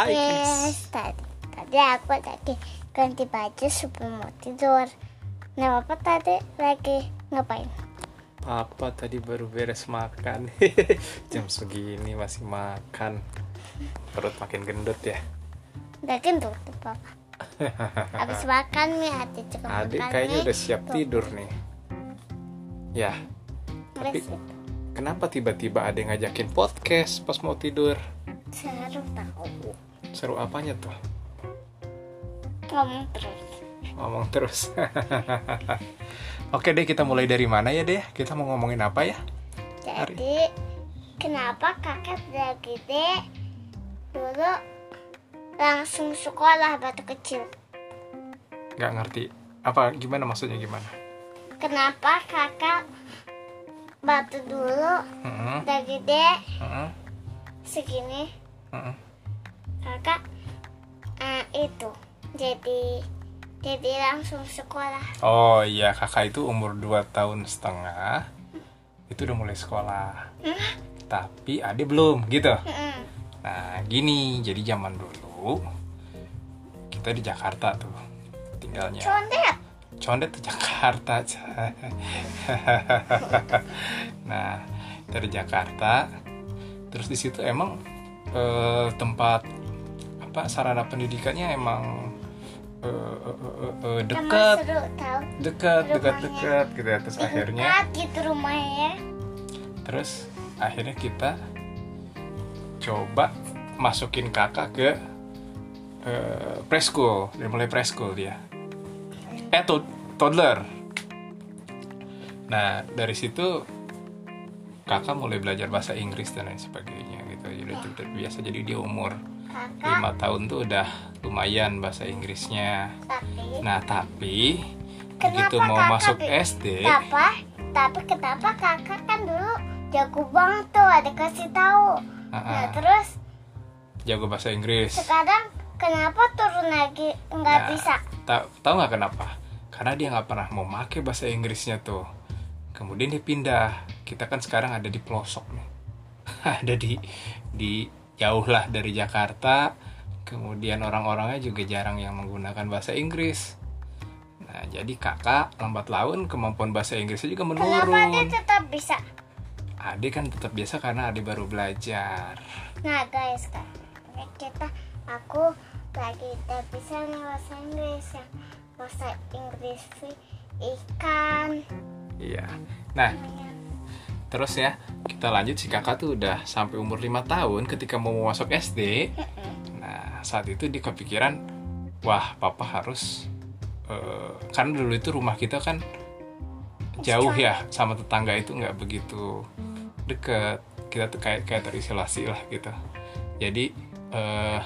Hai guys. Tadi, tadi aku lagi ganti baju sebelum mau tidur. Nah, Papa tadi lagi ngapain? Papa tadi baru beres makan. Jam segini masih makan. Perut makin gendut ya. Udah gendut tuh Papa. Habis makan nih, adik juga Adik makan kayaknya nih. udah siap Tuh, tidur nih. Ya, tapi- kenapa tiba-tiba ada yang ngajakin podcast pas mau tidur? Seru tahu. Seru apanya tuh? Ngomong terus. Ngomong terus. Oke deh, kita mulai dari mana ya deh? Kita mau ngomongin apa ya? Jadi, kenapa kakak udah gede dulu langsung sekolah batu kecil? Nggak ngerti. Apa gimana maksudnya gimana? Kenapa kakak batu dulu Heeh, udah gede heeh, segini heeh. Kakak eh, itu. Jadi jadi langsung sekolah. Oh iya, kakak itu umur 2 tahun setengah Itu udah mulai sekolah. Tapi adik belum, gitu. Mm-mm. Nah gini, jadi zaman dulu Kita di Jakarta tuh Tinggalnya. Condet? Condet tuh Jakarta. Nah, dari Jakarta Terus di situ emang eh, tempat apa sarana pendidikannya emang eh, eh, eh, emang dekat. dekat dekat dekat gitu ya terus akhirnya? dekat gitu rumahnya. Terus akhirnya kita coba masukin kakak ke eh, preschool dari mulai preschool dia. Eh to- toddler. Nah dari situ kakak mulai belajar bahasa Inggris dan lain sebagainya gitu. Jadi terbiasa jadi dia umur lima tahun tuh udah lumayan bahasa Inggrisnya. Tapi nah tapi Kenapa begitu mau kakak masuk SD apa tapi kenapa kakak kan dulu jago banget tuh ada kasih tahu. Ah, nah ah, terus? Jago bahasa Inggris. Sekarang kenapa turun lagi? Nggak Nah, bisa? ta- tahu nggak kenapa? Karena dia nggak pernah mau make bahasa Inggrisnya tuh. Kemudian dia pindah. Kita kan sekarang ada di pelosok nih. Ada di di jauh lah dari Jakarta. Kemudian orang-orangnya juga jarang yang menggunakan bahasa Inggris. Nah jadi kakak lambat laun kemampuan bahasa Inggrisnya juga kenapa dia menurun tetap bisa? Adik kan tetap biasa karena adik baru belajar. Nah guys kan. Kita aku lagi tidak bisa nih bahasa Inggris yang bahasa Inggris ikan. Iya. Nah Terus ya, kita lanjut si kakak tuh udah sampai umur 5 tahun ketika mau masuk SD. Nah, saat itu dia kepikiran, wah papa harus, eh, karena dulu itu rumah kita kan jauh ya sama tetangga itu nggak begitu deket. Kita tuh kayak kayak terisolasi lah gitu. Jadi eh,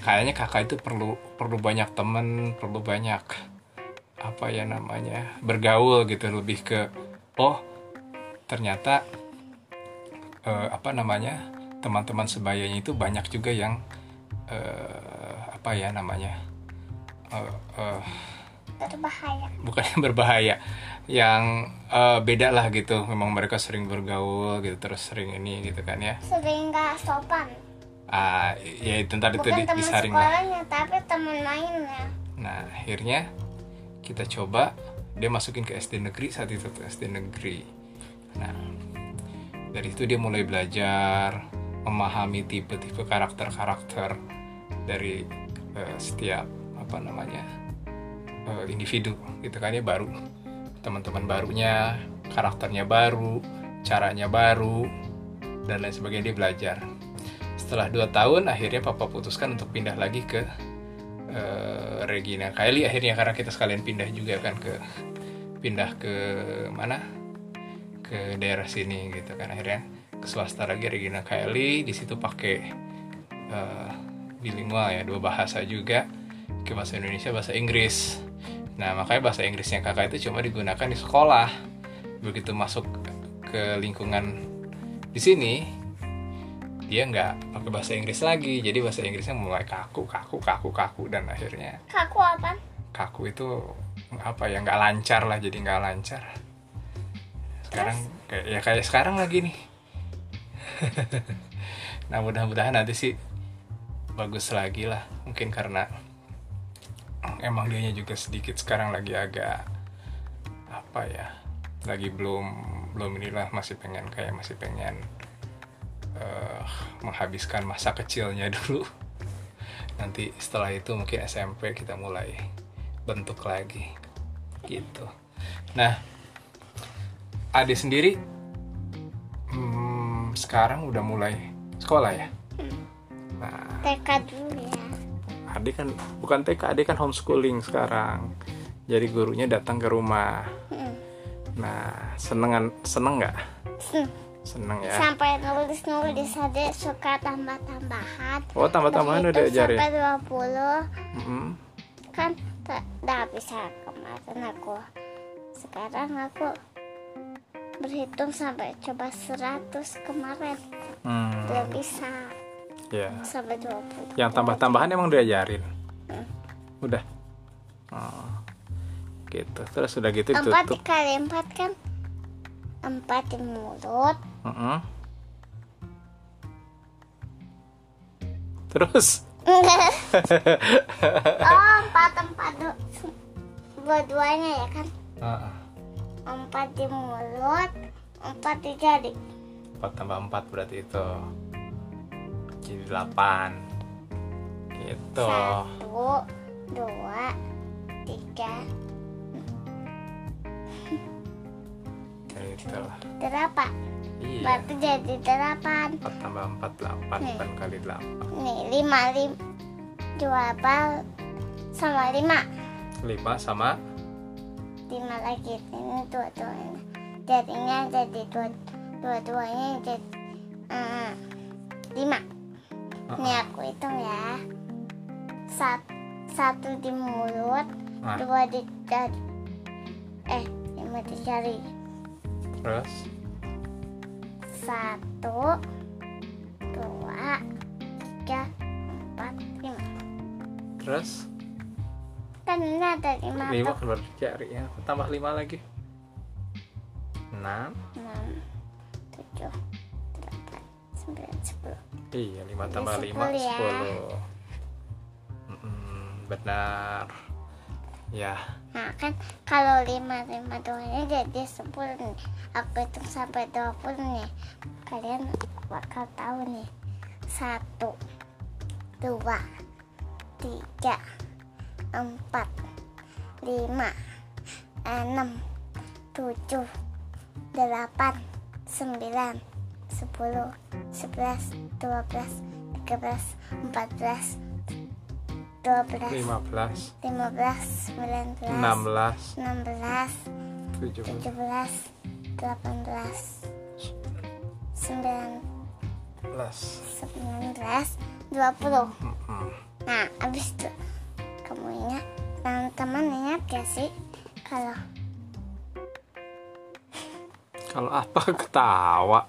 kayaknya kakak itu perlu perlu banyak temen, perlu banyak apa ya namanya bergaul gitu lebih ke oh ternyata eh, apa namanya teman-teman sebayanya itu banyak juga yang eh, apa ya namanya eh, eh, berbahaya. bukan yang berbahaya yang eh, beda lah gitu. Memang mereka sering bergaul gitu terus sering ini gitu kan ya. Sering nggak sopan. Ah ya itu ntar itu di- teman disaring lah. sekolahnya tapi teman mainnya Nah, akhirnya kita coba dia masukin ke SD negeri saat itu tuh SD negeri. Nah, dari itu dia mulai belajar memahami tipe-tipe karakter-karakter dari eh, setiap apa namanya eh, individu gitu kan ya baru. Teman-teman barunya karakternya baru caranya baru dan lain sebagainya dia belajar. Setelah dua tahun akhirnya papa putuskan untuk pindah lagi ke eh, Regina Kylie akhirnya karena kita sekalian pindah juga kan ke pindah ke mana ke daerah sini gitu kan. Akhirnya ke swasta lagi Regina Kylie di situ pakai eh, bilingual ya dua bahasa juga. Ke bahasa Indonesia bahasa Inggris. Nah makanya bahasa Inggrisnya kakak itu cuma digunakan di sekolah. Begitu masuk ke lingkungan di sini dia nggak pakai bahasa Inggris lagi. Jadi bahasa Inggrisnya mulai kaku kaku kaku kaku dan akhirnya kaku apa? Kaku itu apa ya nggak lancar lah jadi nggak lancar sekarang kayak ya kayak sekarang lagi nih. Nah mudah-mudahan nanti sih bagus lagi lah. Mungkin karena emang dianya juga sedikit sekarang lagi agak apa ya lagi belum belum inilah masih pengen kayak masih pengen eh, menghabiskan masa kecilnya dulu. Nanti setelah itu mungkin SMP kita mulai bentuk lagi gitu. Nah Ade sendiri hmm, sekarang udah mulai sekolah ya? Nah. TK dulu ya. Ade kan bukan TK Ade kan homeschooling sekarang. Jadi gurunya datang ke rumah. Hmm. nah senengan seneng nggak? Hmm. seneng ya. sampai nulis nulis aja suka tambah tambahan oh tambah-tambahan udah diajarin? sampai 20 Mm-mm. kan tidak bisa kemarin aku. Sekarang aku berhitung sampai coba 100 kemarin. Hmm, belum bisa. Ya sampai 20 yang tambah-tambahan emang diajarin? Udah. Oh, gitu. Terus udah gitu empat ditutup. kali empat kan? Empat di mulut. Mm-mm. terus? Enggak. oh empat empat du- dua-duanya ya kan? Ah, empat di mulut empat di jari. Empat tambah empat berarti itu jadi delapan. Gitu. Satu dua tiga. Gitu delapan. Iya. Berarti jadi delapan. Empat tambah empat delapan delapan kali delapan. Nih lima lim delapan sama lima. Lima sama lima lagi ini dua duanya jadinya jadi dua dua duanya jadi eh, lima. Ini aku hitung ya. Sat- satu di mulut Nah. dua di jari. Eh lima di jari. Terus? Satu dua tiga empat lima. Terus kan ini ada lima lima tuh keluar jari ya. Tambah lima lagi. Enam. Enam tujuh delapan sembilan sepuluh. Iya lima tambah sepuluh lima ya. sepuluh. Benar. Ya. Nah kan kalau lima lima doanya jadi sepuluh nih. Aku hitung sampai dua puluh nih. Kalian bakal tahu nih. Satu, dua, tiga, empat, lima, enam, tujuh, delapan, sembilan, sepuluh, sebelas, dua belas, tiga belas, empat belas, dua belas. lima belas 15, 19, enam belas 16, tujuh belas 17, 18, 19, belas 19, 20. Mm-mm. Nah, abis itu ingat, teman-teman ingat gak sih kalau kalau apa ketawa?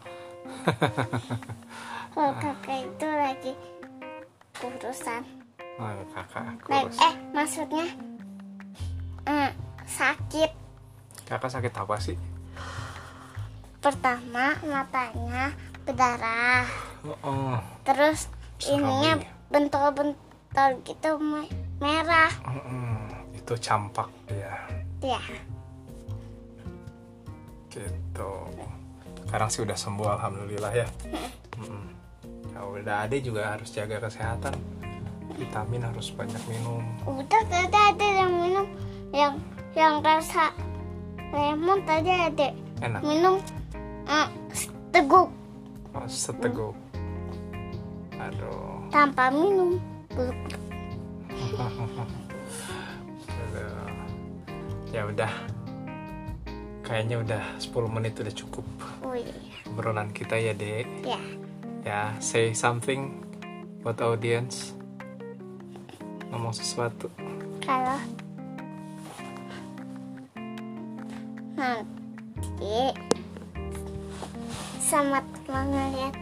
Kalau kakak itu lagi kurusan, oh, kakak kurus. eh maksudnya eh, sakit. kakak sakit apa sih? Pertama matanya berdarah, oh, oh. terus ininya bentol-bentol gitu merah. Mm-mm. itu campak ya Ya, gitu. Sekarang sih udah sembuh alhamdulillah ya. Mm-mm. ya udah ade juga harus jaga kesehatan. Vitamin harus banyak minum. Udah tadi ada yang minum yang yang rasa lemon tadi ada enak. minum eh, teguk oh, seteguk. Aduh. Tanpa minum Belum. Ya udah. Kayaknya udah 10 menit udah cukup oh iya obrolan kita ya dek. Ya. Ya say something buat audience. Ngomong sesuatu. Kalau nanti selamat melihat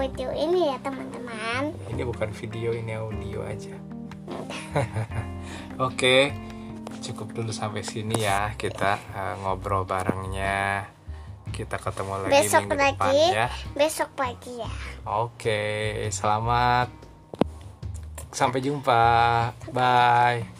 video ini ya teman-teman. Ini bukan video ini audio aja oke cukup dulu sampai sini ya kita eh, ngobrol barengnya. Kita ketemu lagi besok minggu depan lagi ya. Besok pagi ya. Oke selamat. Sampai jumpa. Bye